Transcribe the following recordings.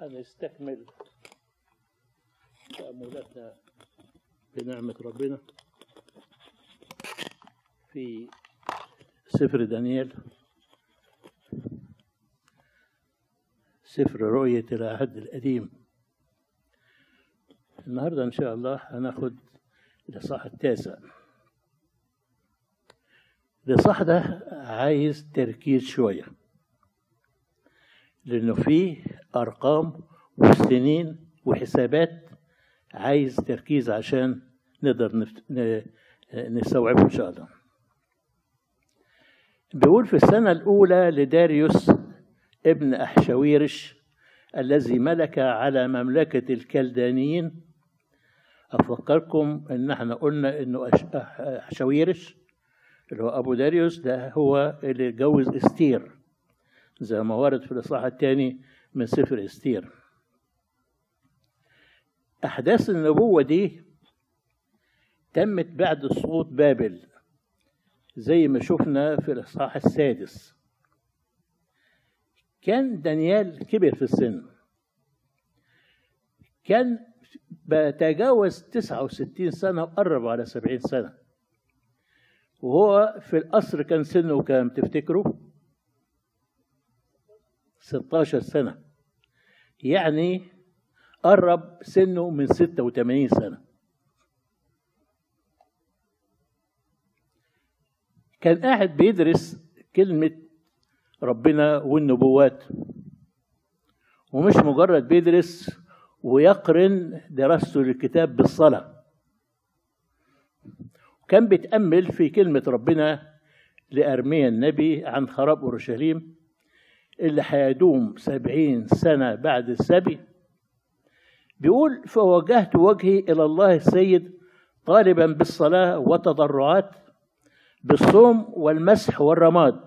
هنستكمل تأملاتنا بنعمة ربنا في سفر دانيال سفر رؤية العهد القديم النهاردة إن شاء الله هناخد الإصحاح التاسع. الإصحاح ده عايز تركيز شوية لأنه فيه أرقام وسنين وحسابات عايز تركيز عشان نقدر نفت... ن... نستوعبه إن شاء الله. بيقول في السنة الأولى لداريوس ابن أحشويرش الذي ملك على مملكة الكلدانيين أفكركم إن إحنا قلنا إنه أحشويرش اللي هو أبو داريوس ده هو اللي اتجوز إستير زي ما ورد في الإصحاح الثاني من سفر إستير. أحداث النبوة دي تمت بعد سقوط بابل زي ما شفنا في الإصحاح السادس. كان دانيال كبر في السن. كان بتجاوز 69 سنة وقرب على 70 سنة. وهو في القصر كان سنه كام تفتكروا؟ 16 سنة. يعني قرب سنه من 86 سنة. كان قاعد بيدرس كلمة ربنا والنبوات ومش مجرد بيدرس ويقرن دراسته للكتاب بالصلاة. كان بيتأمل في كلمة ربنا لأرميا النبي عن خراب أورشليم اللي هيدوم سبعين سنة بعد السبي. بيقول فوجهت وجهي إلى الله السيد طالبا بالصلاة وتضرعات بالصوم والمسح والرماد.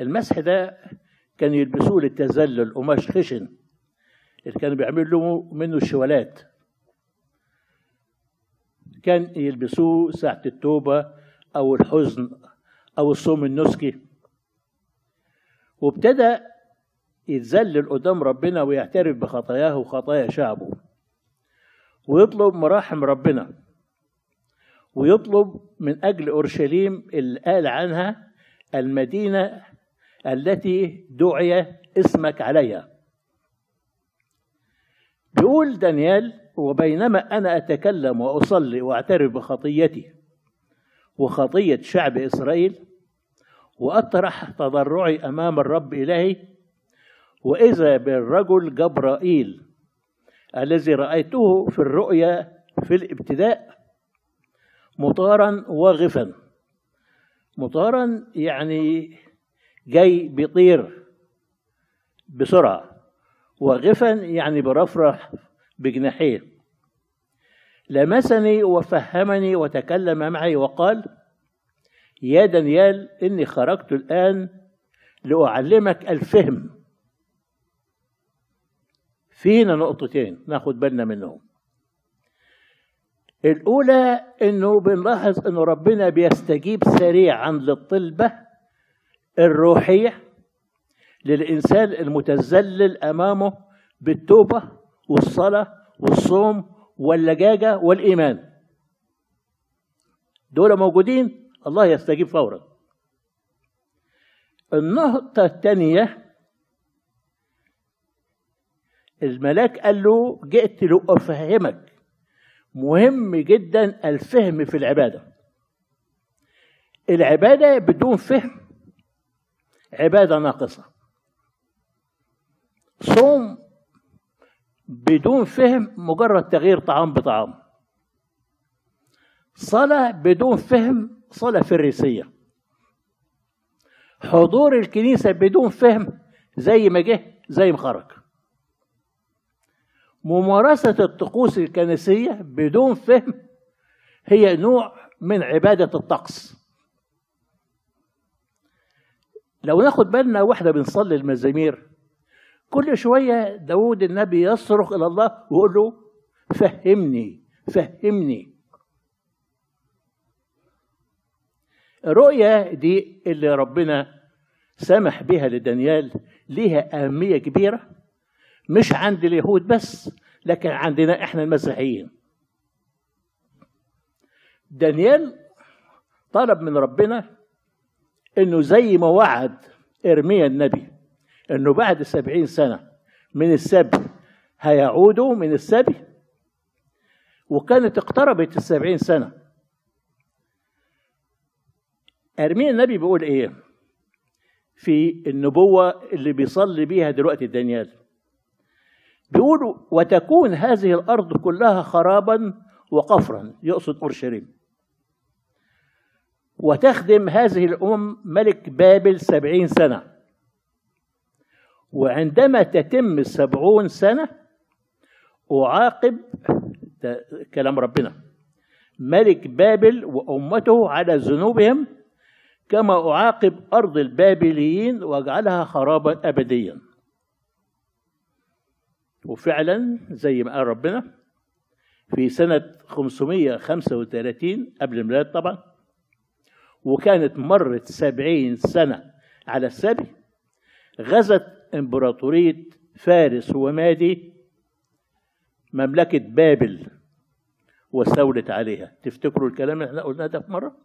المسح ده كان يلبسوه للتذلل قماش خشن. اللي كانوا بيعملوا منه الشوالات. كان يلبسوه ساعة التوبة أو الحزن أو الصوم النسكي. وابتدى يتذلل قدام ربنا ويعترف بخطاياه وخطايا شعبه. ويطلب مراحم ربنا. ويطلب من أجل أورشليم اللي قال عنها المدينة التي دعي اسمك عليها. بيقول دانيال وبينما أنا أتكلم وأصلي وأعترف بخطيتي وخطية شعب إسرائيل وأطرح تضرعي أمام الرب إلهي. وإذا بالرجل جبرائيل الذي رأيته في الرؤيا في الابتداء مطارا واغفا مطارا يعني جاي بيطير بسرعة. واغفا يعني برفرح بجناحيه. لمسني وفهمني وتكلم معي وقال يا دانيال إني خرجت الآن لأعلمك الفهم. فينا نقطتين ناخد بالنا منهم. الأولى إنه بنلاحظ إنه ربنا بيستجيب سريعا للطلبة الروحية للإنسان المتذلل أمامه بالتوبة والصلاة والصوم واللجاجة والإيمان. دول موجودين الله يستجيب فورا. النقطة الثانية الملاك قال له جئت لأفهمك. مهم جدا الفهم في العبادة. العبادة بدون فهم عبادة ناقصة. صوم بدون فهم مجرد تغيير طعام بطعام. صلاة بدون فهم صلاة فريسية حضور الكنيسة بدون فهم زي ما جه زي ما خرج. ممارسة الطقوس الكنسية بدون فهم هي نوع من عبادة الطقس. لو ناخد بالنا واحدة بنصلي المزامير كل شوية داود النبي يصرخ إلى الله ويقول له فهمني فهمني. الرؤية دي اللي ربنا سمح بها لدانيال ليها أهمية كبيرة مش عند اليهود بس لكن عندنا إحنا المسيحيين. دانيال طلب من ربنا إنه زي ما وعد إرميا النبي إنه بعد سبعين سنة من السبي هيعودوا من السبي وكانت اقتربت السبعين سنة. ارميا النبي بيقول إيه؟ في النبوة اللي بيصلي بيها دلوقتي دانيال. بيقول وتكون هذه الأرض كلها خرابا وقفرا يقصد أورشليم. وتخدم هذه الأمم ملك بابل سبعين سنة. وعندما تتم السبعون سنة أعاقب ده كلام ربنا. ملك بابل وأمته على ذنوبهم كما أعاقب أرض البابليين وأجعلها خرابا أبديا. وفعلا زي ما قال ربنا في سنة 535 قبل الميلاد طبعا وكانت مرت سبعين سنة على السبي غزت إمبراطورية فارس ومادي مملكة بابل واستولت عليها. تفتكروا الكلام اللي إحنا قلناه ده في مرة؟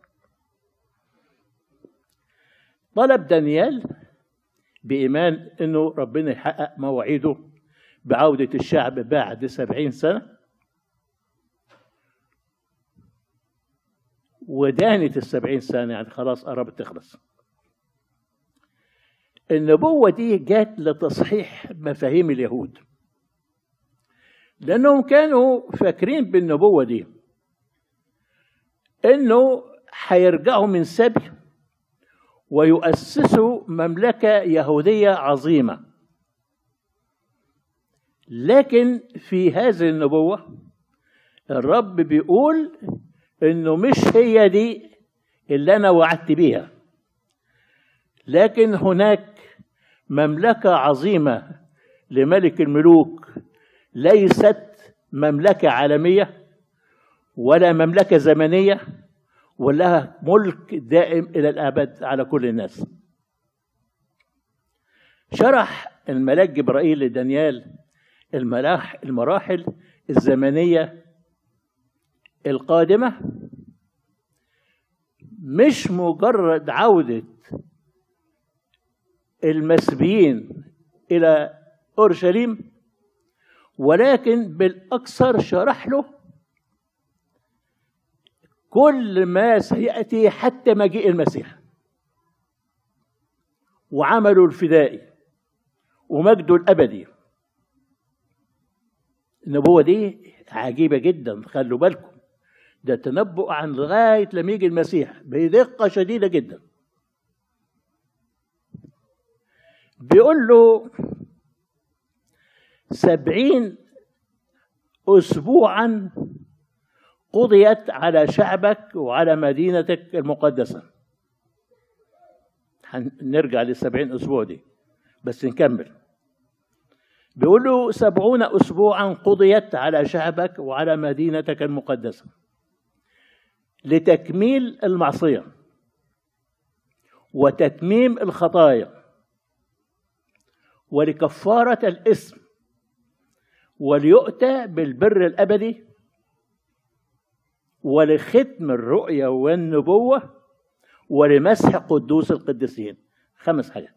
طلب دانيال بإيمان أنه ربنا يحقق مواعيده بعودة الشعب بعد سبعين سنة. ودانت السبعين سنة يعني خلاص قربت تخلص. النبوة دي جات لتصحيح مفاهيم اليهود. لأنهم كانوا فاكرين بالنبوة دي إنه هيرجعوا من سبي ويؤسسوا مملكة يهودية عظيمة. لكن في هذه النبوة الرب بيقول إنه مش هي دي اللي أنا وعدت بيها. لكن هناك مملكة عظيمة لملك الملوك ليست مملكة عالمية ولا مملكة زمنية ولها ملك دائم إلى الأبد على كل الناس. شرح الملاك جبرائيل لدانيال الملاح المراحل الزمنية القادمة مش مجرد عودة المسبيين إلى أورشليم ولكن بالأكثر شرح له كل ما سيأتي حتى مجيء المسيح. وعمله الفدائي ومجده الأبدي. النبوة دي عجيبة جدا خلوا بالكم. ده تنبؤ عن لغاية لما يجي المسيح بدقة شديدة جدا. بيقول له سبعين أسبوعا قضيت على شعبك وعلى مدينتك المقدسة. نرجع للسبعين أسبوع دي بس نكمل. بيقول له سبعون أسبوعا قضيت على شعبك وعلى مدينتك المقدسة. لتكميل المعصية وتتميم الخطايا ولكفارة الإثم وليؤتى بالبر الأبدي ولختم الرؤيا والنبوة ولمسح قدوس القديسين. خمس حاجات.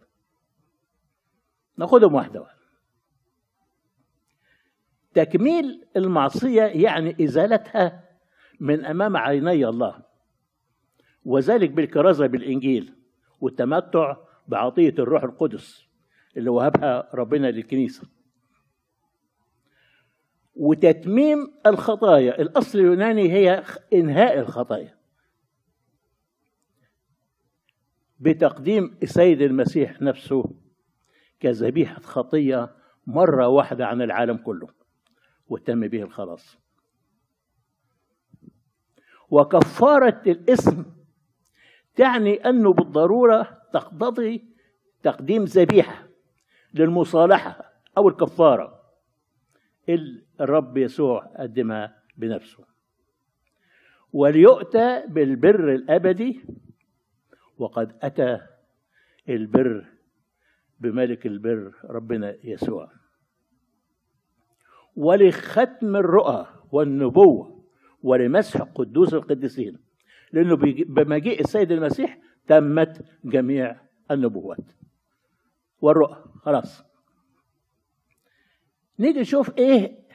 ناخدهم واحدة واحدة. تكميل المعصية يعني إزالتها من أمام عيني الله وذلك بالكرازة بالإنجيل والتمتع بعطية الروح القدس اللي وهبها ربنا للكنيسة. وتتميم الخطايا. الأصل اليوناني هي إنهاء الخطايا. بتقديم السيد المسيح نفسه كذبيحة خطية مرة واحدة عن العالم كله وتم به الخلاص. وكفارة الاسم تعني أنه بالضرورة تقتضي تقديم ذبيحة للمصالحة أو الكفارة. الرب يسوع قدمها بنفسه. وليؤتى بالبر الأبدي وقد أتى البر بملك البر ربنا يسوع. ولختم الرؤى والنبوة ولمسح قدوس القديسين لأنه بمجيء السيد المسيح تمت جميع النبوات. والرؤى خلاص. نيجي نشوف إيه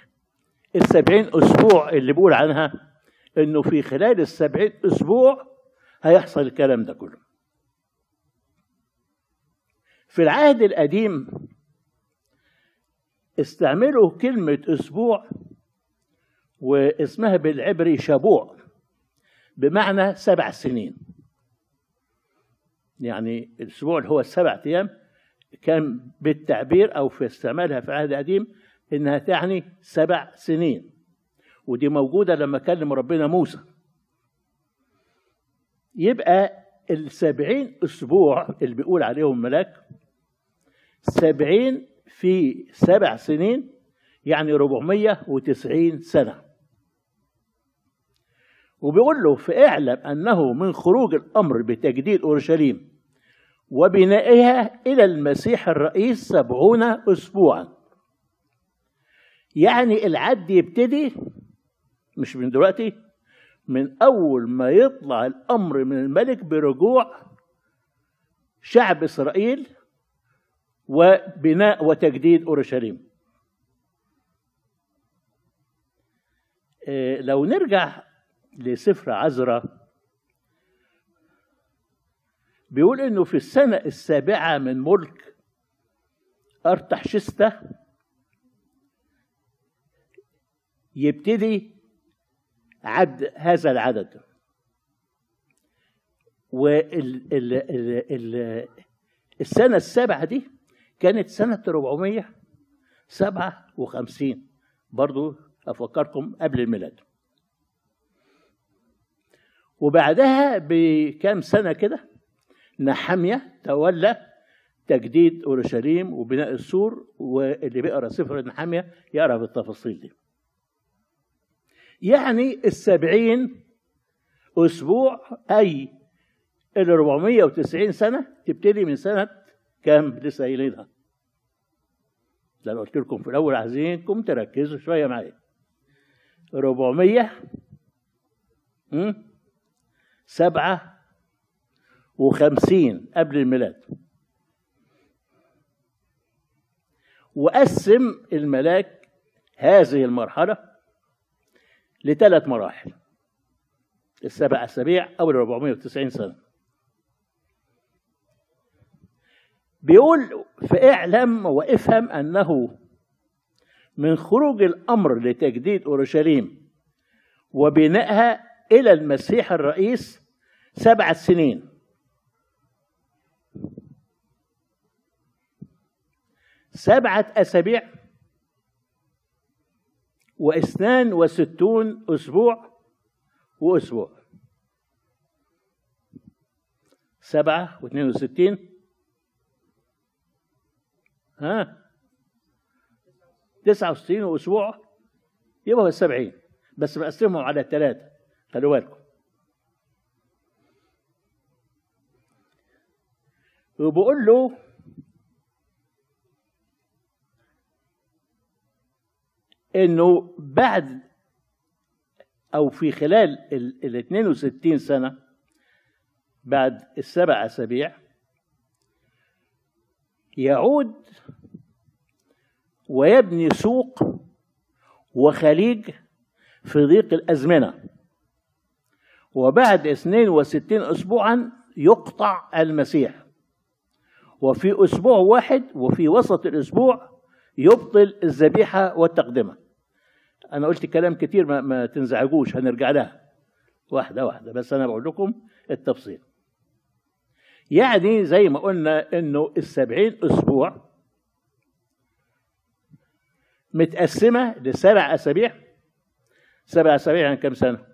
السبعين أسبوع اللي بقول عنها إنه في خلال السبعين أسبوع هيحصل الكلام ده كله. في العهد القديم استعملوا كلمة أسبوع واسمها بالعبري شبوع بمعنى سبع سنين. يعني الأسبوع اللي هو السبع أيام كان بالتعبير أو في استعمالها في العهد القديم إنها تعني سبع سنين. ودي موجودة لما كلم ربنا موسى. يبقى السبعين أسبوع اللي بيقول عليهم ملاك سبعين في سبع سنين يعني 490 سنة. وبيقول له فاعلم أنه من خروج الأمر بتجديد أورشليم وبنائها إلى المسيح الرئيس سبعون أسبوعا. يعني العد يبتدي مش من دلوقتي من أول ما يطلع الأمر من الملك برجوع شعب إسرائيل وبناء وتجديد أورشليم. لو نرجع لسفر عزرا بيقول إنه في السنة السابعة من ملك أرتحشستة يبتدي عد هذا العدد. والسنة السابعة دي كانت سنة 457 برضو أفكركم قبل الميلاد. وبعدها بكام سنة كده نحمية تولى تجديد أورشليم وبناء السور واللي بيقرأ سفر نحمية يقرأ بالتفاصيل دي. يعني السبعين أسبوع أي ال 490 سنة تبتدي من سنة كام؟ لسه قايلينها ده أنا قلت لكم في الأول عايزينكم تركزوا شوية معايا. 400 سبعة وخمسين قبل الميلاد. وقسم الملاك هذه المرحلة لثلاث مراحل. السبع أسابيع ال 490 سنة. بيقول فاعلم وافهم أنه من خروج الأمر لتجديد أورشليم وبنائها إلى المسيح الرئيس سبع سنين. سبعة أسابيع واثنان وستون أسبوع وأسبوع. سبعة واثنين وستين. ها؟ تسعة وستين وأسبوع؟ يبقى السبعين بس بقسمهم على ثلاثة خلوا بالكم. وبقول له إنه بعد أو في خلال ال 62 سنة بعد السبع أسابيع يعود ويبني سوق وخليج في ضيق الأزمنة. وبعد 62 اسبوعا يقطع المسيح. وفي أسبوع واحد وفي وسط الأسبوع يبطل الذبيحة والتقدمة. أنا قلت كلام كتير ما, ما تنزعجوش هنرجع لها. واحدة واحدة بس أنا بقول لكم التفصيل. يعني زي ما قلنا إنه السبعين أسبوع متقسمة لسبع أسابيع. سبع أسابيع يعني سنة؟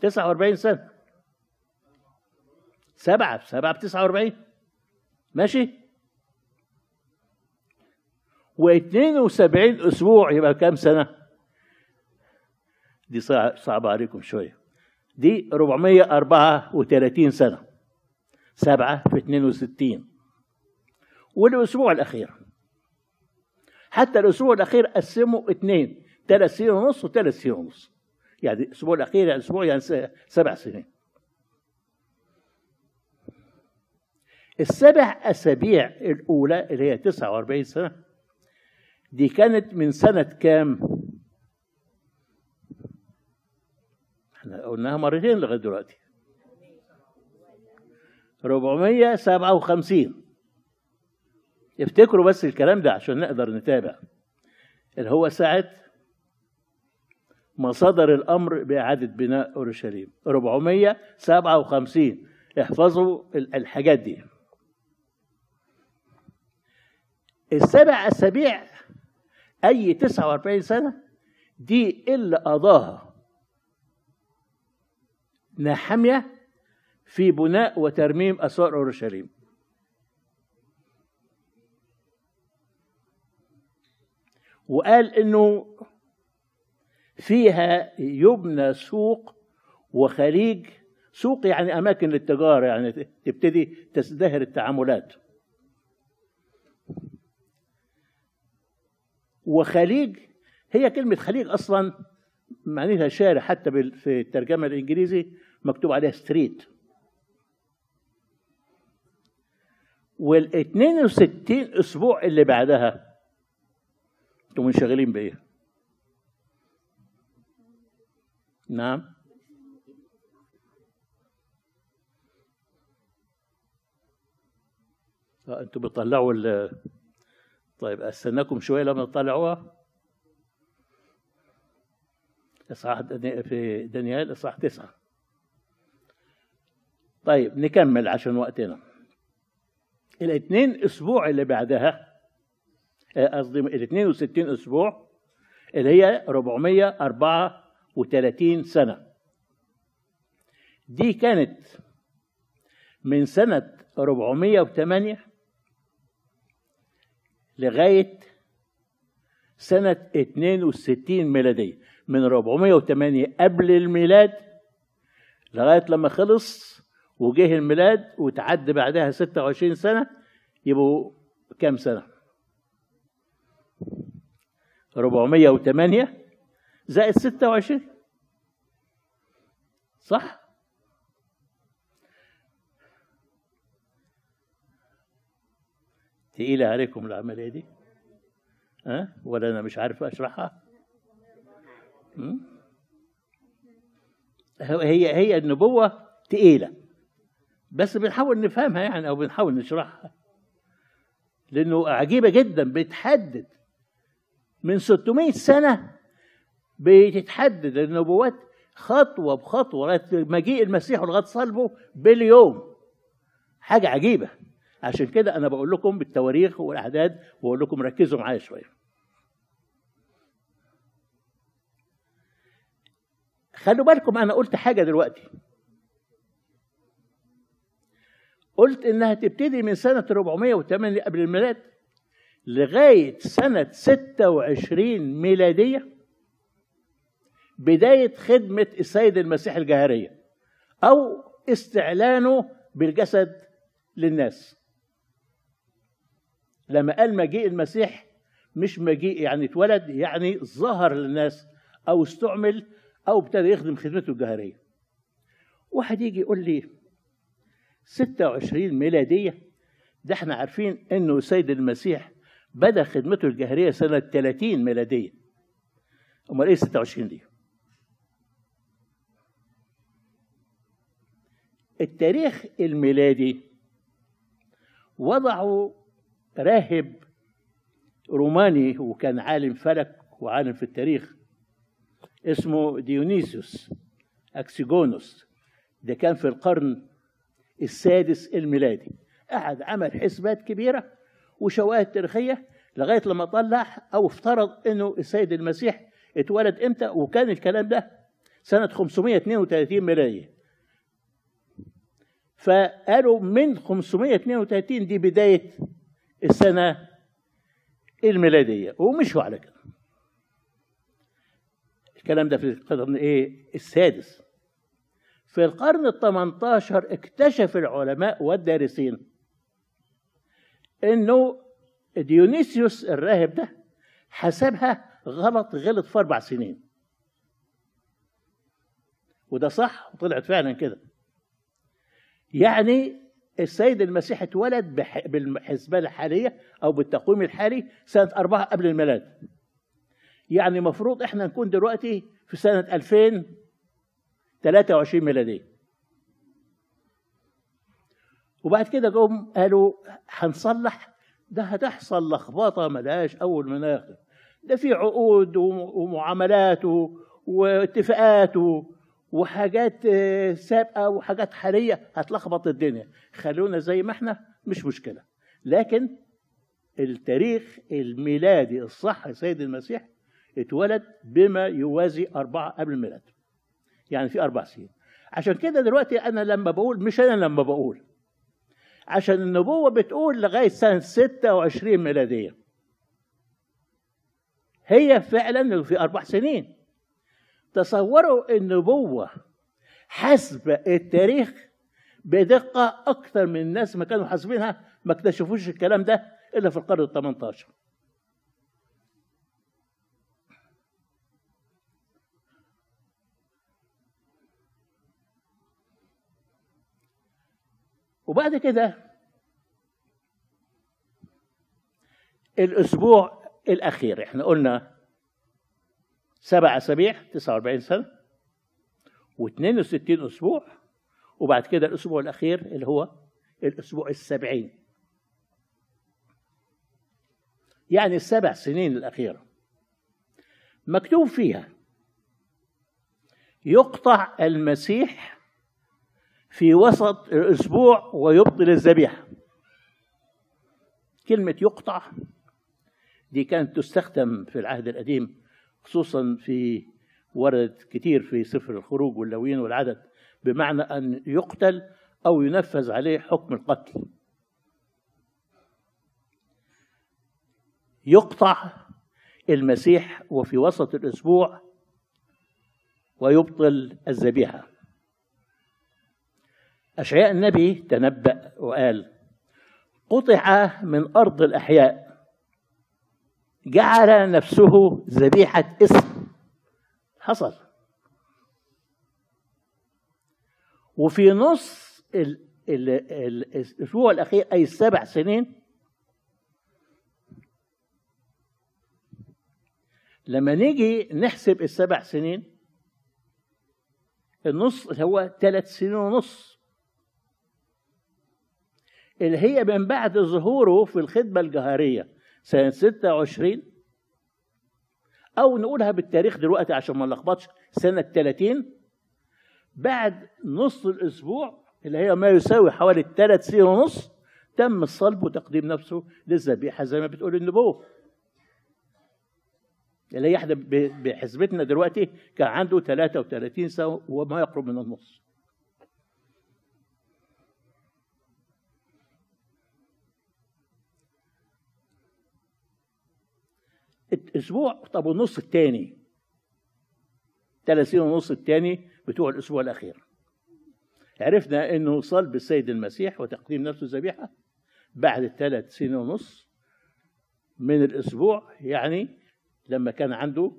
تسعة وأربعين سنة. سبعة سبعة بتسعة وأربعين. ماشي؟ واثنين وسبعين أسبوع يبقى كم سنة؟ دي صعبة عليكم شوية. دي 434 سنة. سبعة في 62 والأسبوع الأخير. حتى الأسبوع الأخير قسموا اثنين ثلاث سنين ونص وثلاث سنين ونص. يعني الأسبوع الأخير يعني أسبوع يعني سبع سنين. السبع أسابيع الأولى اللي هي 49 سنة دي كانت من سنة كام؟ إحنا قلناها مرتين لغاية دلوقتي. 457 افتكروا بس الكلام ده عشان نقدر نتابع. اللي هو ساعة ما صدر الأمر بإعادة بناء أورشليم. 457 احفظوا الحاجات دي. السبع أسابيع أي 49 سنة دي اللي قضاها. نحمية في بناء وترميم أسوار أورشليم. وقال إنه فيها يبنى سوق وخليج. سوق يعني أماكن للتجارة يعني تبتدي تزدهر التعاملات. وخليج هي كلمة خليج أصلا معنيها شارع حتى في الترجمة الإنجليزي مكتوب عليها ستريت وال 62 أسبوع اللي بعدها أنتوا منشغلين بإيه؟ نعم. آه أنتوا بتطلعوا طيب أستناكم شوية لما تطلعوها. إصحاح في دانيال إصحاح تسعة. طيب نكمل عشان وقتنا. الاثنين أسبوع اللي بعدها قصدي ال 62 أسبوع اللي هي 434 سنة. دي كانت من سنة 408 لغاية سنة 62 ميلادية من 408 قبل الميلاد لغاية لما خلص وجه الميلاد وتعدى بعدها 26 سنة يبقوا كام سنة 408 زائد 26 صح؟ تقيلة عليكم العملية دي؟ ها؟ أه؟ ولا أنا مش عارف أشرحها؟ هي هي النبوة تقيلة بس بنحاول نفهمها يعني أو بنحاول نشرحها لأنه عجيبة جدا بتحدد من 600 سنة بتتحدد النبوات خطوة بخطوة لغاية مجيء المسيح ولغاية صلبه باليوم حاجة عجيبة عشان كده أنا بقول لكم بالتواريخ والأعداد وأقول لكم ركزوا معايا شوية. خلوا بالكم أنا قلت حاجة دلوقتي. قلت إنها تبتدي من سنة 408 قبل الميلاد لغاية سنة 26 ميلادية بداية خدمة السيد المسيح الجاهرية أو استعلانه بالجسد للناس. لما قال مجيء المسيح مش مجيء يعني اتولد يعني ظهر للناس أو استعمل أو ابتدى يخدم خدمته الجاهرية واحد يجي يقول لي 26 ميلادية؟ ده إحنا عارفين إنه السيد المسيح بدأ خدمته الجهرية سنة 30 ميلادية. أمال إيه 26 دي؟ التاريخ الميلادي وضعوا راهب روماني وكان عالم فلك وعالم في التاريخ اسمه ديونيسيوس أكسيجونوس. ده كان في القرن السادس الميلادي. قعد عمل حسبات كبيرة وشواهد تاريخية لغاية لما طلع أو افترض أنه السيد المسيح اتولد إمتى وكان الكلام ده سنة 532 ميلادية فقالوا من 532 دي بداية السنة الميلادية ومشوا على كده. الكلام ده في القرن إيه؟ السادس. في القرن ال 18 اكتشف العلماء والدارسين إنه ديونيسيوس الراهب ده حسبها غلط غلط في أربع سنين. وده صح وطلعت فعلا كده. يعني السيد المسيح اتولد بالحسبة الحالية أو بالتقويم الحالي سنة أربعة قبل الميلاد. يعني مفروض إحنا نكون دلوقتي في سنة 2023 ميلادية. وبعد كده جم قالوا هنصلح ده هتحصل لخبطة ملهاش أول من آخر. ده في عقود ومعاملات واتفاقات وحاجات آه، سابقة وحاجات حالية هتلخبط الدنيا. خلونا زي ما إحنا مش مشكلة. لكن التاريخ الميلادي الصح سيد المسيح اتولد بما يوازي أربعة قبل الميلاد. يعني في أربع سنين. عشان كده دلوقتي أنا لما بقول مش أنا لما بقول عشان النبوة بتقول لغاية سنة 26 ميلادية. هي فعلا في أربع سنين. تصوروا النبوة حسب التاريخ بدقة أكثر من الناس ما كانوا حاسبينها ما اكتشفوش الكلام ده إلا في القرن ال 18 وبعد كده الأسبوع الأخير إحنا قلنا سبع أسابيع 49 سنة و62 أسبوع وبعد كده الأسبوع الأخير اللي هو الأسبوع السبعين. يعني السبع سنين الأخيرة. مكتوب فيها يقطع المسيح في وسط الأسبوع ويبطل الذبيحة. كلمة يقطع دي كانت تستخدم في العهد القديم خصوصا في ورد كتير في سفر الخروج واللوين والعدد بمعنى أن يقتل أو ينفذ عليه حكم القتل. يقطع المسيح وفي وسط الأسبوع ويبطل الذبيحة. أشعياء النبي تنبأ وقال قطع من أرض الأحياء جعل نفسه ذبيحة اسم. حصل. وفي نص ال- ال- ال- الأسبوع الأخير أي السبع سنين لما نيجي نحسب السبع سنين النص هو ثلاث سنين ونص. اللي هي من بعد ظهوره في الخدمة الجهارية سنة 26 أو نقولها بالتاريخ دلوقتي عشان ما نلخبطش سنة 30 بعد نص الأسبوع اللي هي ما يساوي حوالي ثلاث سنين ونص تم الصلب وتقديم نفسه للذبيحة زي ما بتقول النبوة. اللي هي إحنا بحسبتنا دلوقتي كان عنده 33 سنة وما يقرب من النص. الأسبوع طب والنص الثاني 30 ونص الثاني بتوع الأسبوع الأخير. عرفنا إنه صلب السيد المسيح وتقديم نفسه ذبيحة بعد الثلاث سنين ونص من الأسبوع يعني لما كان عنده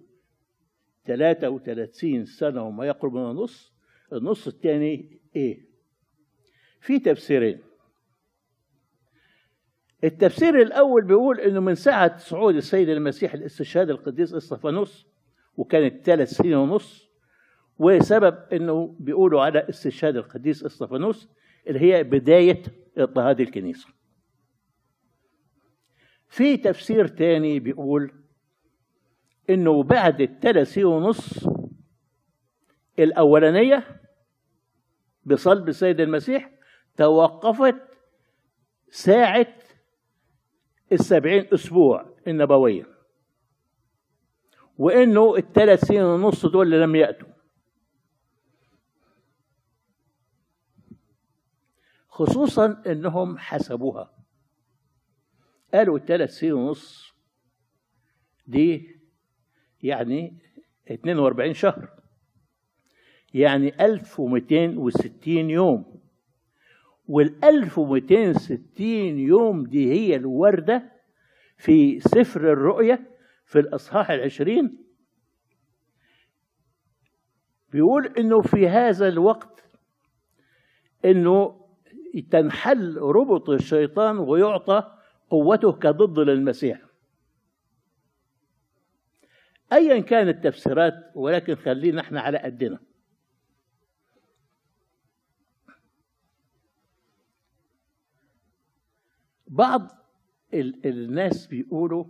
33 سنة وما يقرب من النص النص الثاني إيه؟ في تفسيرين. التفسير الأول بيقول إنه من ساعة صعود السيد المسيح الاستشهاد القديس إسطفانوس وكانت ثلاث سنين ونص وسبب إنه بيقولوا على استشهاد القديس إسطفانوس اللي هي بداية اضطهاد الكنيسة. في تفسير تاني بيقول إنه بعد الثلاث سنين ونص الأولانية بصلب السيد المسيح توقفت ساعة السبعين أسبوع النبوية. وإنه الثلاث سنين ونص دول اللي لم يأتوا. خصوصا إنهم حسبوها. قالوا الثلاث سنين ونص دي يعني 42 شهر. يعني 1260 يوم. وال 1260 يوم دي هي الوردة في سفر الرؤية في الإصحاح العشرين. بيقول إنه في هذا الوقت إنه تنحل ربط الشيطان ويعطى قوته كضد للمسيح. ايا كانت التفسيرات ولكن خلينا إحنا على قدنا. بعض ال الناس بيقولوا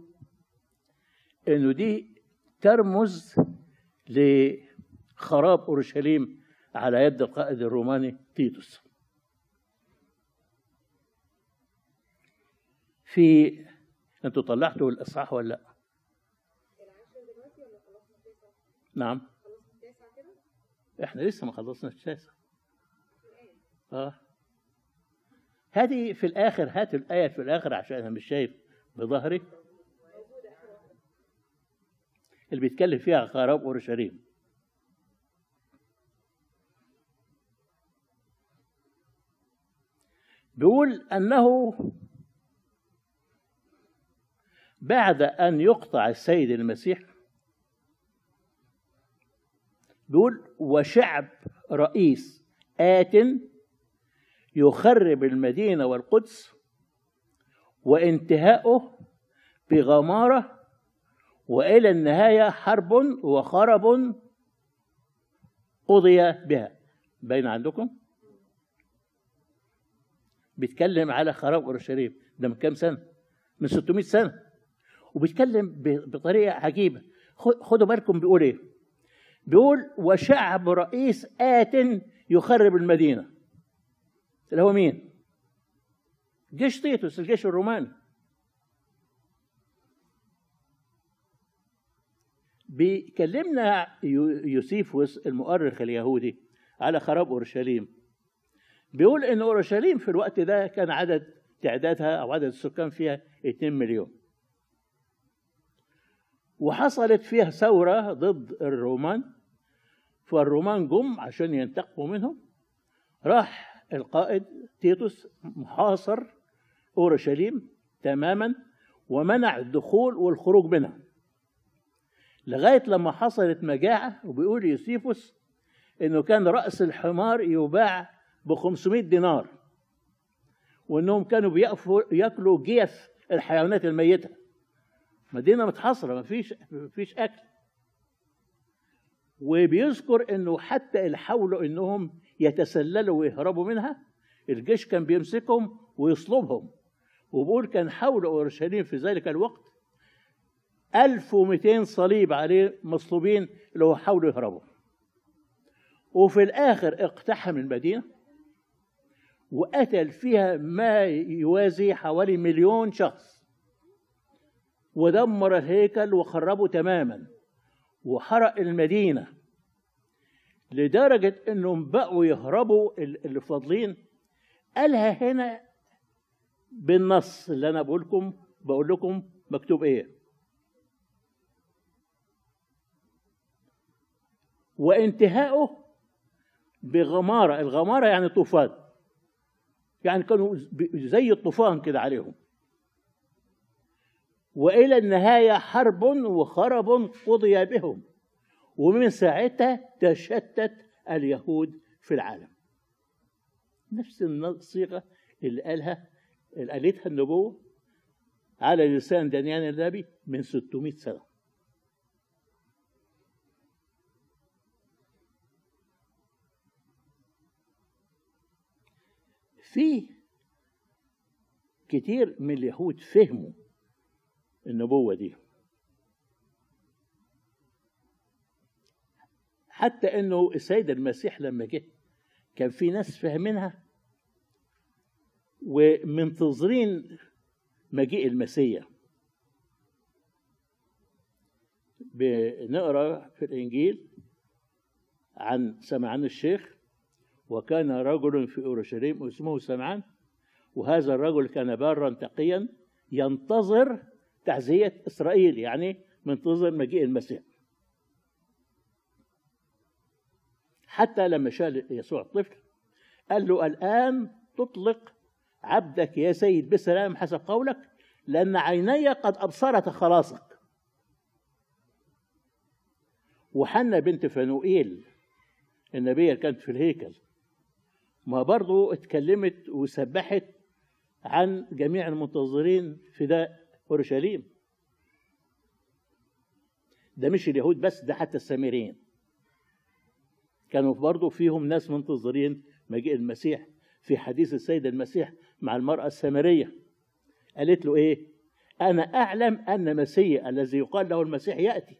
إنه دي ترمز لخراب أورشليم على يد القائد الروماني تيتوس. في أنتوا طلعتوا الإصحاح ولا لأ؟ نعم. إحنا لسه ما خلصنا التاسع. آه. هذه في الآخر هات الآية في الآخر عشان أنا مش شايف بظهري. اللي بيتكلم فيها خراب أورشليم. بيقول أنه بعد أن يقطع السيد المسيح بيقول وشعب رئيس آت يخرب المدينة والقدس وانتهاؤه بغمارة وإلى النهاية حرب وخرب قضي بها. بين عندكم؟ بيتكلم على خراب اورشليم ده من كام سنة؟ من 600 سنة. وبيتكلم بطريقة عجيبة. خدوا بالكم بيقول إيه؟ بيقول وشعب رئيس آت يخرب المدينة. اللي هو مين؟ جيش تيتوس الجيش الروماني. بيكلمنا يوسيفوس المؤرخ اليهودي على خراب أورشليم. بيقول إن أورشليم في الوقت ده كان عدد تعدادها أو عدد السكان فيها 2 مليون. وحصلت فيها ثورة ضد الرومان فالرومان جم عشان ينتقموا منهم. راح القائد تيتوس محاصر أورشليم تماما ومنع الدخول والخروج منها. لغاية لما حصلت مجاعة وبيقول يوسيفوس إنه كان رأس الحمار يباع ب 500 دينار وإنهم كانوا بيقفوا ياكلوا جيف الحيوانات الميتة. مدينة متحصره ما فيش ما فيش أكل. وبيذكر إنه حتى اللي حاولوا إنهم يتسللوا ويهربوا منها الجيش كان بيمسكهم ويصلبهم. وبقول كان حول أورشليم في ذلك الوقت 1200 صليب عليه مصلوبين اللي هو حاولوا يهربوا. وفي الآخر اقتحم المدينة وقتل فيها ما يوازي حوالي مليون شخص. ودمر الهيكل وخربه تماما. وحرق المدينة. لدرجة إنهم بقوا يهربوا اللي فاضلين قالها هنا بالنص اللي أنا بقول لكم بقول لكم مكتوب إيه. وانتهاؤه بغمارة. الغمارة يعني طوفان. يعني كانوا زي الطوفان كده عليهم. وإلى النهاية حرب وخرب قضي بهم. ومن ساعتها تشتت اليهود في العالم. نفس الصيغه اللي قالها اللي قالتها النبوة على لسان دانيال النبي من 600 سنة. في كتير من اليهود فهموا النبوة دي. حتى إنه السيد المسيح لما جه كان في ناس فاهمينها ومنتظرين مجيء المسيح. بنقرأ في الإنجيل عن سمعان الشيخ وكان رجل في أورشليم اسمه سمعان وهذا الرجل كان بارا تقيا ينتظر تعزية إسرائيل يعني منتظر مجيء المسيح. حتى لما شال يسوع الطفل قال له الآن تطلق عبدك يا سيد بسلام حسب قولك لأن عيني قد أبصرت خلاصك. وحنا بنت فنوئيل النبية كانت في الهيكل ما برضو اتكلمت وسبحت عن جميع المنتظرين فداء أورشليم. ده مش اليهود بس ده حتى السامريين. كانوا برضو فيهم ناس منتظرين مجيء المسيح في حديث السيد المسيح مع المرأة السامرية. قالت له إيه؟ أنا أعلم أن مسيح الذي يقال له المسيح يأتي.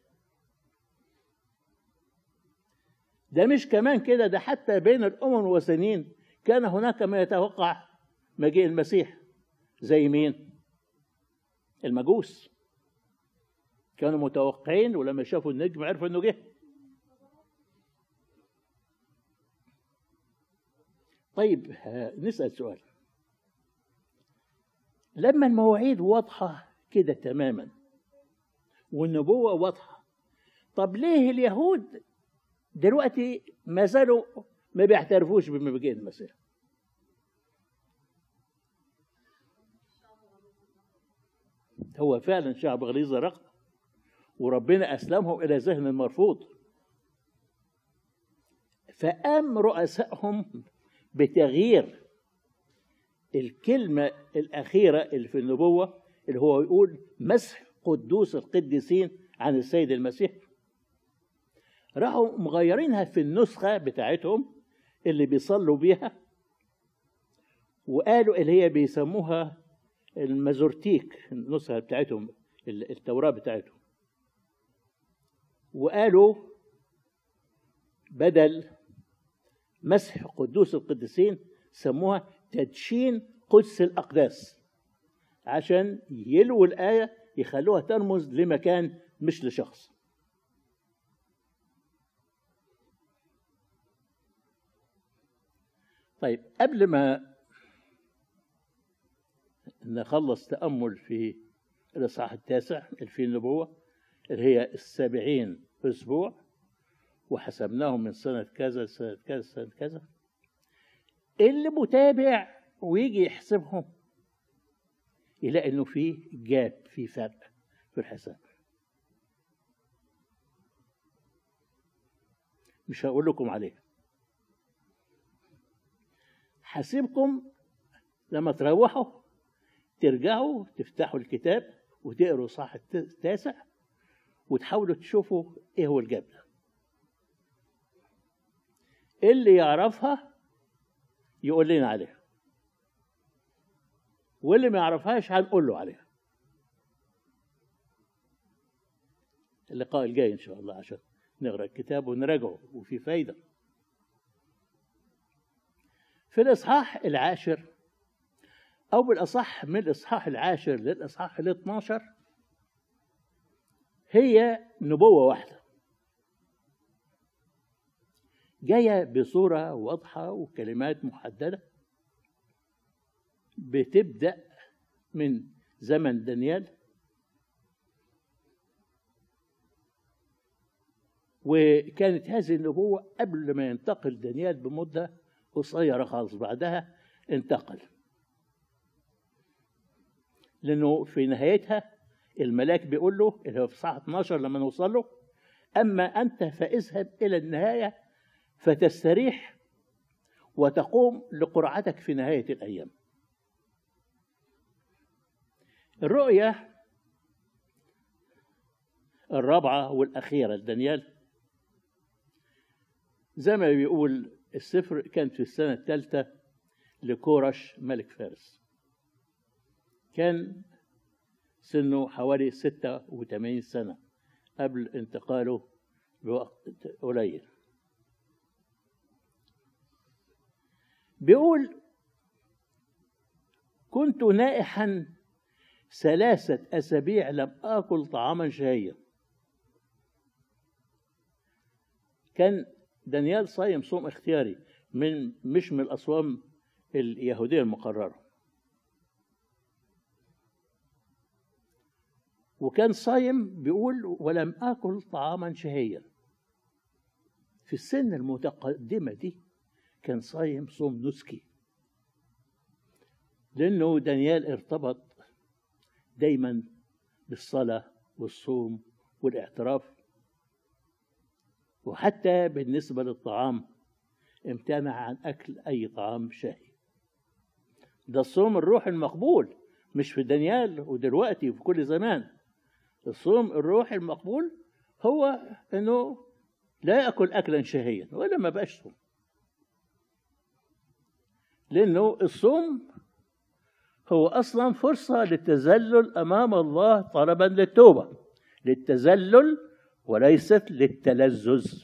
ده مش كمان كده ده حتى بين الأمم والوثنيين كان هناك ما يتوقع مجيء المسيح. زي مين؟ المجوس. كانوا متوقعين ولما شافوا النجم عرفوا إنه جه. طيب نسأل سؤال. لما المواعيد واضحة كده تماما والنبوة واضحة طب ليه اليهود دلوقتي ما زالوا ما بيعترفوش بمجيء المسيح؟ هو فعلا شعب غليظ الرقبة وربنا أسلمهم إلى ذهن المرفوض. فقام رؤسائهم بتغيير الكلمة الأخيرة اللي في النبوة اللي هو يقول مسح قدوس القديسين عن السيد المسيح. راحوا مغيرينها في النسخة بتاعتهم اللي بيصلوا بيها وقالوا اللي هي بيسموها المازورتيك النسخة بتاعتهم التوراة بتاعتهم. وقالوا بدل مسح قدوس القديسين سموها تدشين قدس الأقداس. عشان يلووا الآية يخلوها ترمز لمكان مش لشخص. طيب قبل ما نخلص تأمل في الإصحاح التاسع اللي فيه النبوة اللي هي السبعين أسبوع وحسبناهم من سنة كذا سنة كذا سنة كذا. اللي متابع ويجي يحسبهم يلاقي إنه في جاب في فرق في الحساب. مش هقول لكم عليه حاسبكم لما تروحوا ترجعوا تفتحوا الكتاب وتقروا صح التاسع وتحاولوا تشوفوا إيه هو الجاب ده. اللي يعرفها يقول لنا عليها. واللي ما يعرفهاش هنقول له عليها. اللقاء الجاي إن شاء الله عشان نقرأ الكتاب ونراجعه وفي فايدة. في الإصحاح العاشر أو بالأصح من الإصحاح العاشر للإصحاح ال 12 هي نبوة واحدة. جاية بصورة واضحة وكلمات محددة بتبدأ من زمن دانيال وكانت هذه النبوة قبل ما ينتقل دانيال بمدة قصيرة خالص بعدها انتقل. لأنه في نهايتها الملاك بيقول له اللي هو في الساعة 12 لما نوصل له أما أنت فاذهب إلى النهاية فتستريح وتقوم لقرعتك في نهاية الأيام. الرؤية الرابعة والأخيرة لدانيال زي ما بيقول السفر كانت في السنة الثالثة لكورش ملك فارس. كان سنه حوالي ستة وثمانين سنة قبل انتقاله بوقت قليل. بيقول كنت نائحا ثلاثة أسابيع لم آكل طعاما شهيا. كان دانيال صايم صوم اختياري من مش من الأصوام اليهودية المقررة. وكان صايم بيقول ولم آكل طعاما شهيا. في السن المتقدمة دي كان صايم صوم نسكي. لأنه دانيال ارتبط دايما بالصلاة والصوم والاعتراف. وحتى بالنسبة للطعام امتنع عن أكل أي طعام شهي ده الصوم الروح المقبول مش في دانيال ودلوقتي وفي كل زمان. الصوم الروح المقبول هو إنه لا يأكل اكلا شهيا ولا ما بقاش صوم. لأنه الصوم هو أصلا فرصة للتذلل أمام الله طلبا للتوبة للتذلل وليست للتلذذ.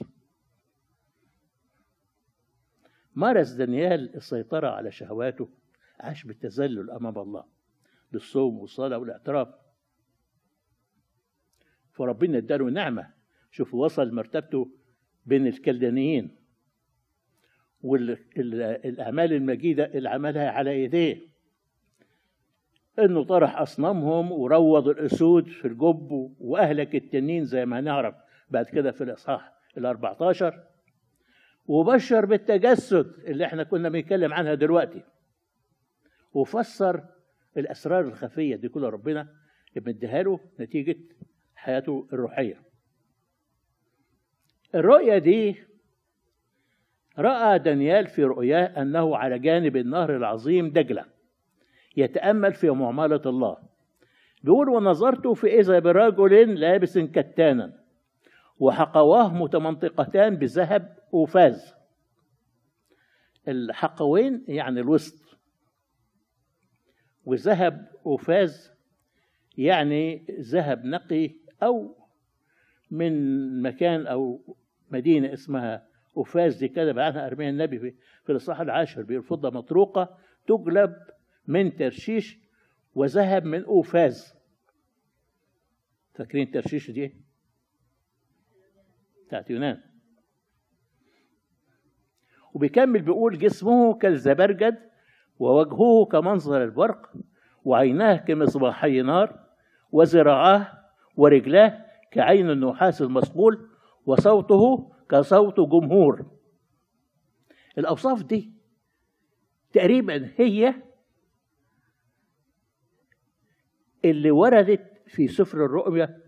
مارس دانيال السيطرة على شهواته عاش بالتذلل أمام الله بالصوم والصلاة والاعتراف. فربنا اداله نعمة شوف وصل مرتبته بين الكلدانيين. والاعمال المجيدة اللي عملها على يديه. إنه طرح أصنامهم وروض الأسود في الجب وأهلك التنين زي ما هنعرف بعد كده في الإصحاح ال 14 وبشر بالتجسد اللي إحنا كنا بنتكلم عنها دلوقتي. وفسر الأسرار الخفية دي كلها ربنا مديها له نتيجة حياته الروحية. الرؤية دي رأى دانيال في رؤياه أنه على جانب النهر العظيم دجلة يتأمل في معامله الله. بيقول ونظرت فاذا برجل لابس كتانا وحقواه متمنطقتان بذهب اوفاز الحقوين يعني الوسط. وذهب أوفاز يعني ذهب نقي أو من مكان أو مدينة اسمها أوفاز دي كتب عنها أرميا النبي في, في الإصحاح العاشر بالفضة مطروقة تجلب من ترشيش وذهب من أوفاز. فاكرين ترشيش دي بتاعت يونان. وبيكمل بيقول جسمه كالزبرجد ووجهه كمنظر البرق وعيناه كمصباحي نار وذراعاه ورجلاه كعين النحاس المصقول وصوته كصوت جمهور. الأوصاف دي تقريبا هي اللي وردت في سفر الرؤيا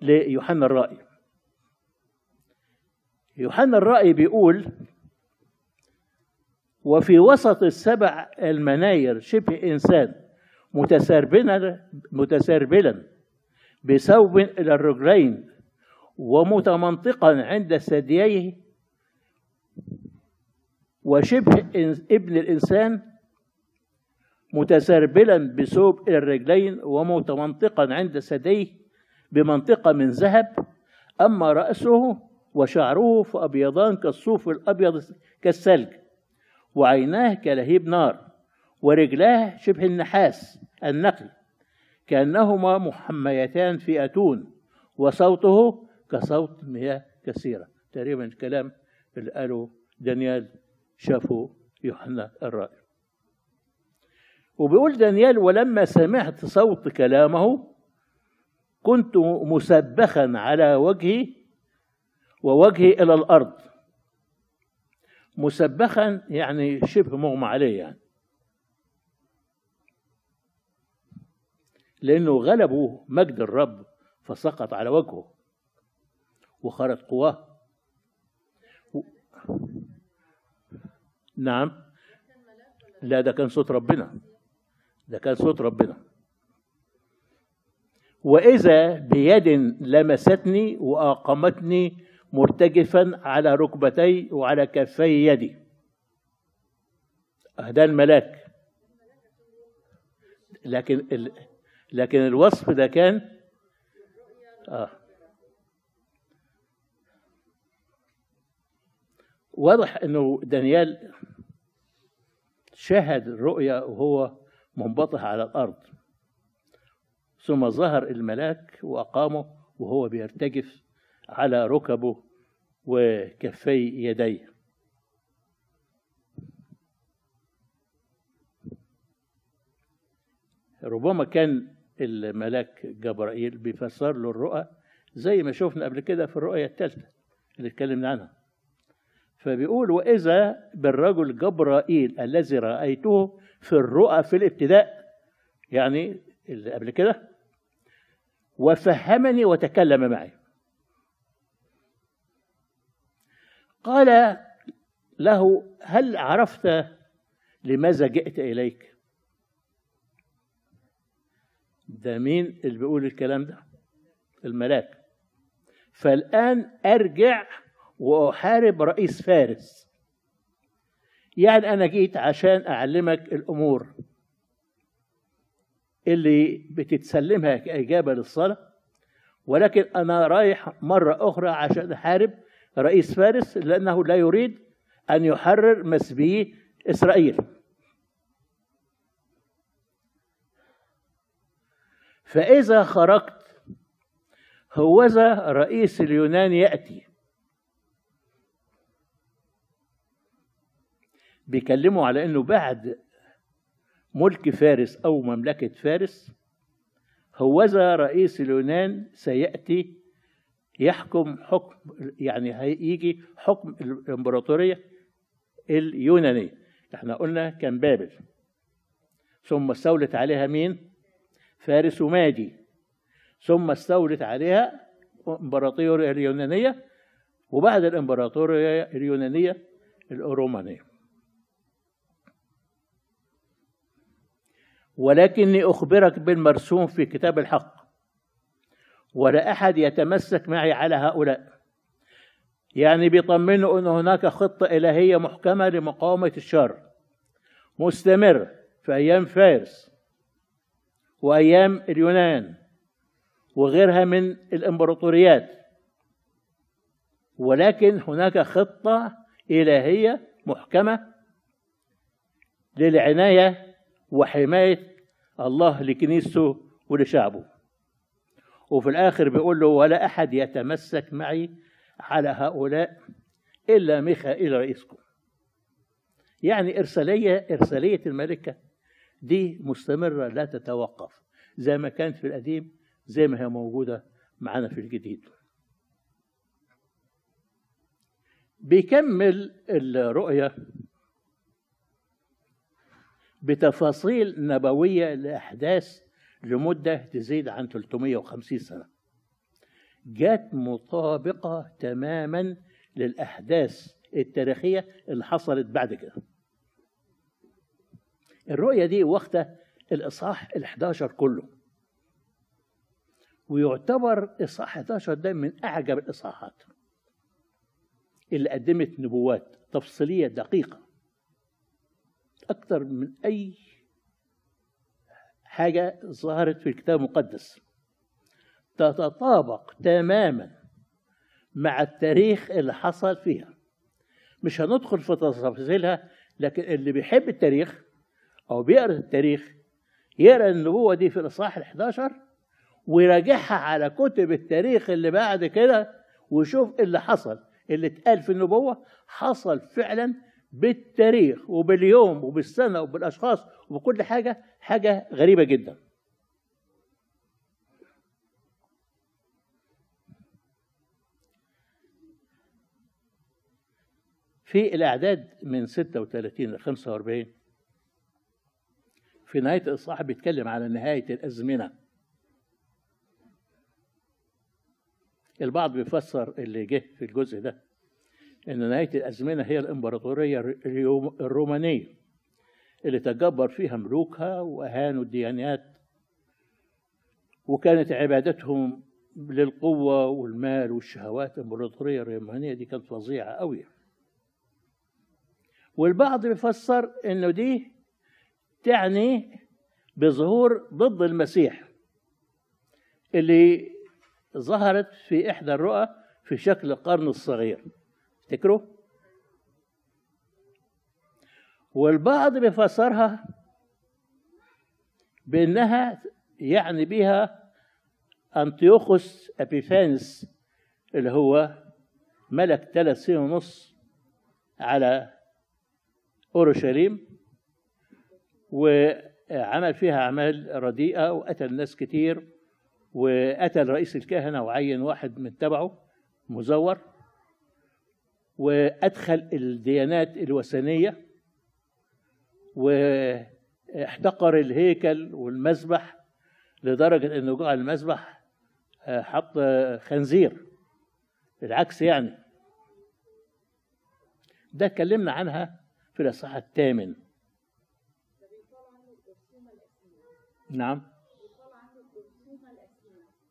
ليوحنا الرائي. يوحنا الرائي بيقول وفي وسط السبع المناير شبه إنسان متسربلا متسربلا بثوب إلى الرجلين ومتمنطقا عند ثدييه وشبه ابن الإنسان متسربلا بثوب الرجلين ومتمنطقا عند ثديه بمنطقة من ذهب أما رأسه وشعره فأبيضان كالصوف الأبيض كالثلج وعيناه كلهيب نار ورجلاه شبه النحاس النقي كأنهما محميتان في أتون وصوته كصوت مياه كثيرة. تقريبا الكلام اللي قاله دانيال شافه يوحنا الرائي وبيقول دانيال ولما سمعت صوت كلامه كنت مسبخا على وجهي ووجهي إلى الأرض. مسبخا يعني شبه مغمى عليه يعني. لأنه غلبه مجد الرب فسقط على وجهه. وخرج قواه. و... نعم. لا ده كان صوت ربنا. ده كان صوت ربنا. وإذا بيد لمستني وأقامتني مرتجفا على ركبتي وعلى كفي يدي. ده الملاك. لكن ال... لكن الوصف ده كان آه. واضح إنه دانيال شاهد الرؤيا وهو منبطح على الأرض. ثم ظهر الملاك وأقامه وهو بيرتجف على ركبه وكفي يديه. ربما كان الملاك جبرائيل بيفسر له الرؤى زي ما شفنا قبل كده في الرؤية الثالثة اللي اتكلمنا عنها. فبيقول وإذا بالرجل جبرائيل الذي رأيته في الرؤى في الابتداء يعني اللي قبل كده وفهمني وتكلم معي. قال له هل عرفت لماذا جئت إليك؟ ده مين اللي بيقول الكلام ده؟ الملاك. فالآن أرجع وأحارب رئيس فارس. يعني أنا جيت عشان أعلمك الأمور اللي بتتسلمها كإجابة للصلاة ولكن أنا رايح مرة أخرى عشان أحارب رئيس فارس لأنه لا يريد أن يحرر مسبي إسرائيل. فإذا خرجت هوذا رئيس اليونان يأتي. بيكلموا على أنه بعد ملك فارس أو مملكة فارس هوذا رئيس اليونان سيأتي يحكم حكم يعني هيجي حكم الإمبراطورية اليونانية. إحنا قلنا كان بابل. ثم استولت عليها مين؟ فارس ومادي ثم استولت عليها الإمبراطورية اليونانية وبعد الإمبراطورية اليونانية الرومانية. ولكني أخبرك بالمرسوم في كتاب الحق. ولا أحد يتمسك معي على هؤلاء. يعني بيطمنوا أن هناك خطة إلهية محكمة لمقاومة الشر. مستمر في أيام فارس وأيام اليونان وغيرها من الإمبراطوريات. ولكن هناك خطة إلهية محكمة للعناية وحماية الله لكنيسته ولشعبه وفي الآخر بيقول له ولا أحد يتمسك معي على هؤلاء إلا ميخائيل رئيسكم. يعني إرسالية إرسالية الملكة دي مستمرة لا تتوقف زي ما كانت في القديم زي ما هي موجودة معانا في الجديد. بيكمل الرؤية بتفاصيل نبوية لأحداث لمدة تزيد عن 350 سنة. جات مطابقة تماما للأحداث التاريخية اللي حصلت بعد كده. الرؤية دي واخدة الإصحاح ال11 كله. ويعتبر إصحاح 11 ده من أعجب الإصحاحات اللي قدمت نبوات تفصيلية دقيقة. أكثر من أي حاجة ظهرت في الكتاب المقدس. تتطابق تماما مع التاريخ اللي حصل فيها. مش هندخل في تفاصيلها لكن اللي بيحب التاريخ أو بيقرأ التاريخ يقرأ النبوة دي في الإصحاح ال 11 ويراجعها على كتب التاريخ اللي بعد كده ويشوف اللي حصل. اللي اتقال في النبوة حصل فعلا بالتاريخ وباليوم وبالسنة وبالأشخاص وبكل حاجة حاجة غريبة جدا. في الأعداد من 36 ل 45 في نهاية الإصحاح بيتكلم على نهاية الأزمنة. البعض بيفسر اللي جه في الجزء ده. إن نهاية الأزمنة هي الإمبراطورية الرومانية اللي تجبر فيها ملوكها وأهانوا الديانات. وكانت عبادتهم للقوة والمال والشهوات الإمبراطورية الرومانية دي كانت فظيعة قوي والبعض بيفسر إنه دي تعني بظهور ضد المسيح اللي ظهرت في إحدى الرؤى في شكل القرن الصغير. تفتكروا؟ والبعض بيفسرها بأنها يعني بها انطيوخوس أبيفانس اللي هو ملك ثلاث سنين ونص على أورشليم وعمل فيها أعمال رديئة وقتل ناس كتير وقتل رئيس الكهنة وعين واحد من تبعه مزور. وأدخل الديانات الوثنية واحتقر الهيكل والمذبح لدرجة أنه جعل المذبح آه، حط خنزير. العكس يعني. ده اتكلمنا عنها في الإصحاح الثامن. نعم.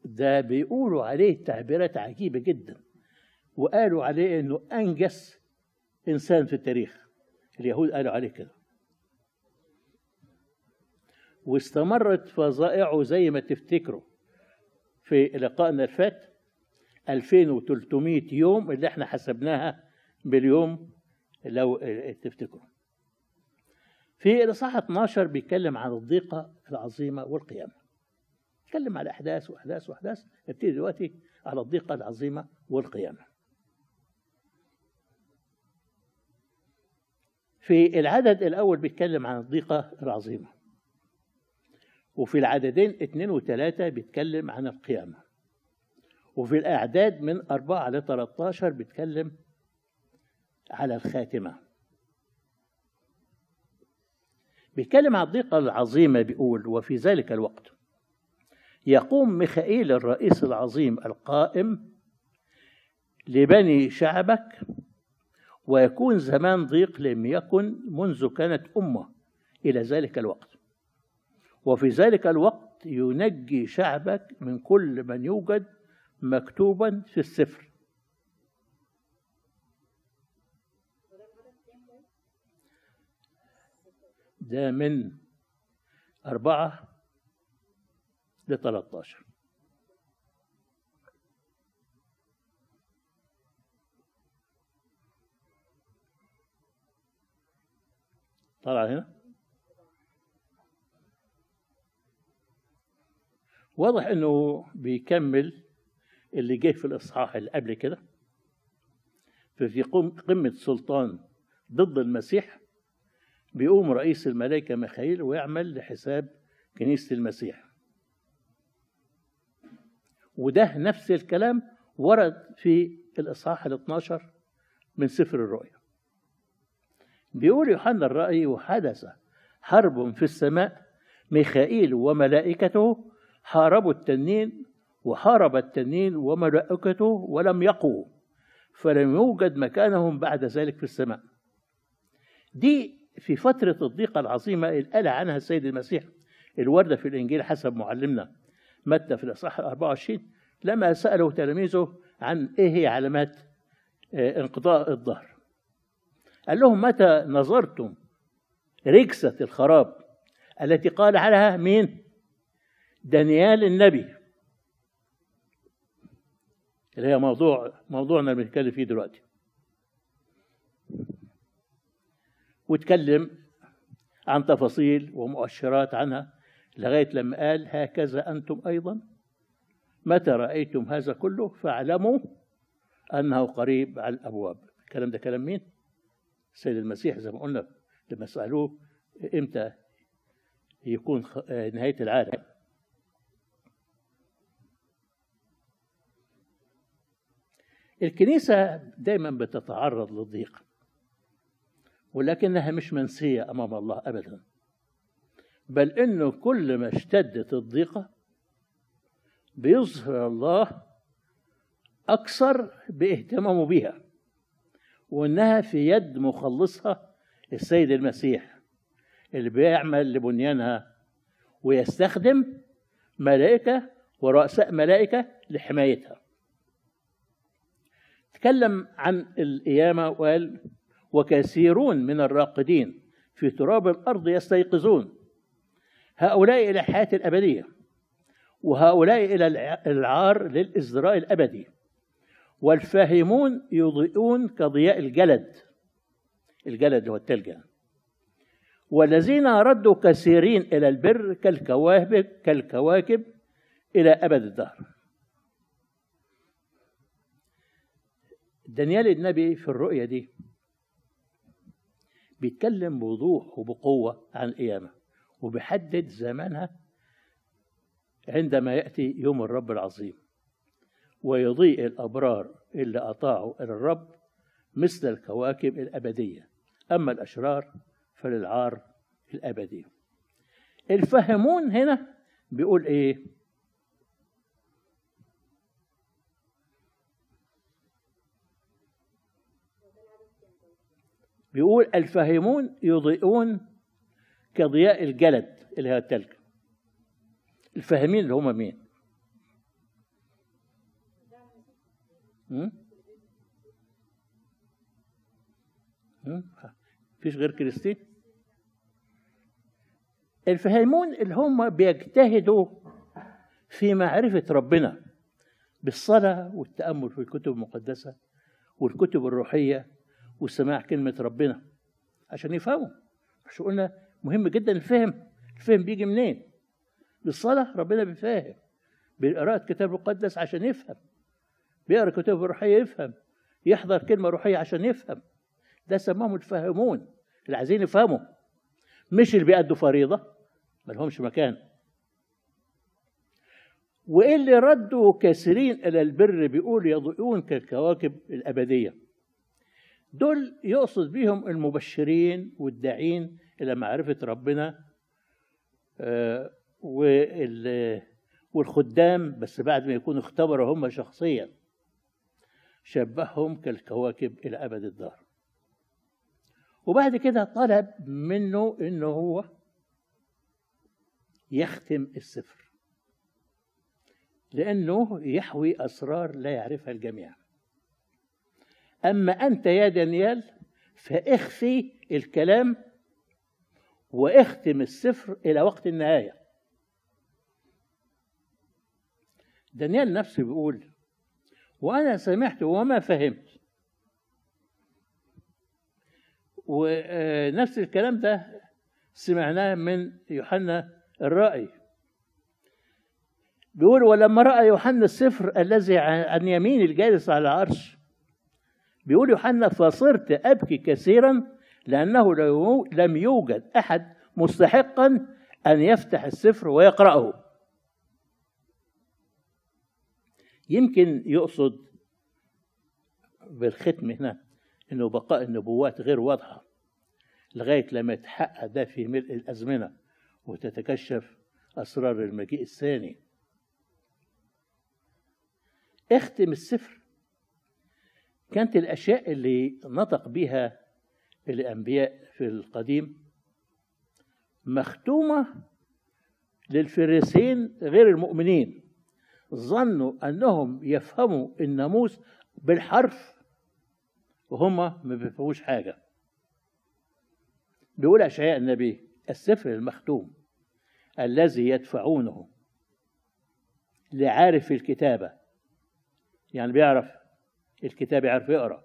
ده بيقولوا عليه تعبيرات عجيبة جدا. وقالوا عليه إنه أنجس إنسان في التاريخ. اليهود قالوا عليه كده. واستمرت فظائعه زي ما تفتكروا في لقائنا الفات 2300 يوم اللي إحنا حسبناها باليوم لو تفتكروا. في الإصحاح 12 بيتكلم عن الضيقة العظيمة والقيامة. اتكلم على أحداث وأحداث وأحداث. نبتدي دلوقتي على الضيقة العظيمة والقيامة. في العدد الأول بيتكلم عن الضيقة العظيمة. وفي العددين اثنين وثلاثة بيتكلم عن القيامة. وفي الأعداد من أربعة ل 13 بيتكلم على الخاتمة. بيتكلم عن الضيقة العظيمة بيقول وفي ذلك الوقت يقوم ميخائيل الرئيس العظيم القائم لبني شعبك ويكون زمان ضيق لم يكن منذ كانت أمة إلى ذلك الوقت. وفي ذلك الوقت ينجي شعبك من كل من يوجد مكتوبا في السفر. ده من أربعة ل 13 طلع هنا. واضح إنه بيكمل اللي جه في الإصحاح اللي قبل كده. ففي قمة سلطان ضد المسيح بيقوم رئيس الملائكة ميخائيل ويعمل لحساب كنيسة المسيح. وده نفس الكلام ورد في الإصحاح ال 12 من سفر الرؤيا. بيقول يوحنا الرأي وحدث حرب في السماء. ميخائيل وملائكته حاربوا التنين وحارب التنين وملائكته ولم يقوا فلم يوجد مكانهم بعد ذلك في السماء. دي في فترة الضيقة العظيمة اللي قال عنها السيد المسيح الوردة في الإنجيل حسب معلمنا متى في الإصحاح 24 لما سألوا تلاميذه عن إيه هي علامات انقضاء الظهر. قال لهم متى نظرتم ركسة الخراب التي قال عليها مين؟ دانيال النبي. اللي هي موضوع موضوعنا اللي بنتكلم فيه دلوقتي. واتكلم عن تفاصيل ومؤشرات عنها لغاية لما قال هكذا أنتم أيضا. متى رأيتم هذا كله؟ فاعلموا أنه قريب على الأبواب. الكلام ده كلام مين؟ السيد المسيح زي ما قلنا لما سألوه إمتى يكون نهاية العالم. الكنيسة دايما بتتعرض للضيق ولكنها مش منسية أمام الله أبدا بل إنه كل ما اشتدت الضيقة بيظهر الله أكثر باهتمامه بها. وإنها في يد مخلصها السيد المسيح اللي بيعمل لبنيانها ويستخدم ملائكة ورؤساء ملائكة لحمايتها. تكلم عن القيامة وقال وكثيرون من الراقدين في تراب الأرض يستيقظون. هؤلاء إلى الحياة الأبدية وهؤلاء إلى العار للإزدراء الأبدي. والفاهمون يضيئون كضياء الجلد. الجلد هو التلج. والذين ردوا كثيرين إلى البر كالكواكب كالكواكب إلى أبد الدهر. دانيال النبي في الرؤية دي بيتكلم بوضوح وبقوة عن القيامة وبيحدد زمانها عندما يأتي يوم الرب العظيم. ويضيء الأبرار اللي أطاعوا الرب مثل الكواكب الأبدية. أما الأشرار فللعار الأبدي. الفهمون هنا بيقول إيه؟ بيقول الفاهمون يضيئون كضياء الجلد اللي هي التلج. الفاهمين اللي هم مين؟ فيش غير كريستين؟ الفاهمون اللي هم بيجتهدوا في معرفة ربنا بالصلاة والتأمل في الكتب المقدسة والكتب الروحية وسماع كلمة ربنا عشان يفهموا. مش قلنا مهم جدا الفهم. الفهم بيجي منين؟ بالصلاة ربنا بيفهم. بقراءة كتاب مقدس عشان يفهم. بيقرأ كتب روحية يفهم يحضر كلمة روحية عشان يفهم. ده سماهم الفاهمون اللي عايزين يفهموا. مش اللي بيأدوا فريضة ما لهمش مكان. واللي ردوا كثيرين إلى البر بيقول يضيئون كالكواكب الأبدية. دول يقصد بيهم المبشرين والداعين إلى معرفة ربنا آه، وال- والخدام بس بعد ما يكونوا اختبروا هم شخصيا. شبههم كالكواكب إلى أبد الدار وبعد كده طلب منه إنه هو يختم السفر لأنه يحوي أسرار لا يعرفها الجميع. أما أنت يا دانيال فاخفي الكلام واختم السفر إلى وقت النهاية. دانيال نفسه بيقول وأنا سمعت وما فهمت. ونفس الكلام ده سمعناه من يوحنا الرائي. بيقول ولما رأى يوحنا السفر الذي عن يمين الجالس على العرش بيقول يوحنا فصرت أبكي كثيرا لأنه لم يوجد أحد مستحقا أن يفتح السفر ويقرأه. يمكن يقصد بالختم هنا إنه بقاء النبوات غير واضحة لغاية لما يتحقق ده في ملء الأزمنة وتتكشف أسرار المجيء الثاني. اختم السفر. كانت الأشياء اللي نطق بها الأنبياء في القديم مختومة للفريسين غير المؤمنين. ظنوا أنهم يفهموا الناموس بالحرف وهم ما بيفهموش حاجة. بيقول أشعياء النبي السفر المختوم الذي يدفعونه لعارف الكتابة. يعني بيعرف الكتاب يعرف يقرأ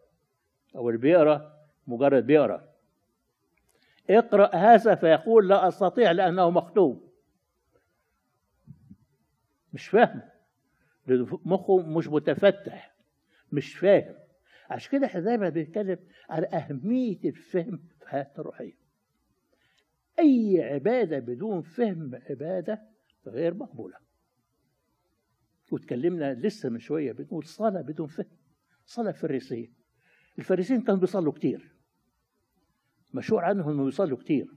أو اللي بيقرأ مجرد بيقرأ. اقرأ هذا فيقول لا أستطيع لأنه مختوم. مش فاهم مخه مش متفتح مش فاهم عشان كده إحنا دايما بنتكلم على أهمية الفهم في حياتنا الروحية. أي عبادة بدون فهم عبادة غير مقبولة. واتكلمنا لسه من شوية بنقول صلاة بدون فهم صلاة فريسية. الفريسيين كانوا بيصلوا كتير. مشهور عنهم إنهم بيصلوا كتير.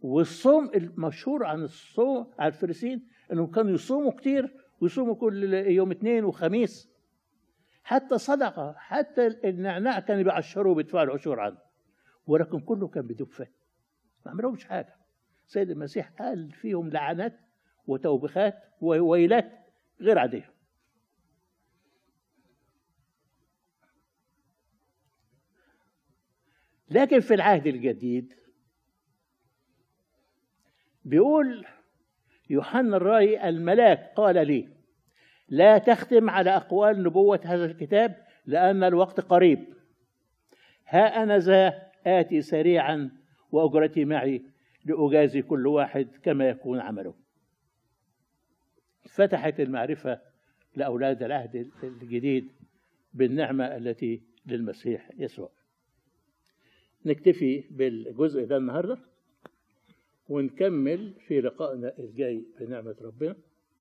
والصوم المشهور عن الصوم على الفريسيين إنهم كانوا يصوموا كتير ويصوموا كل يوم اثنين وخميس. حتى صدقة حتى النعناع كانوا بيعشروا وبيدفعوا العشور عنه. ولكن كله كان بدون فهم ما عملهمش حاجة. سيد المسيح قال فيهم لعنات وتوبخات وويلات غير عادية. لكن في العهد الجديد بيقول يوحنا الرائي الملاك قال لي لا تختم على أقوال نبوة هذا الكتاب لأن الوقت قريب. ها أنا ذا آتي سريعا وأجرتي معي لأجازي كل واحد كما يكون عمله. فتحت المعرفة لأولاد العهد الجديد بالنعمة التي للمسيح يسوع. نكتفي بالجزء ده النهارده. ونكمل في لقائنا الجاي بنعمة ربنا.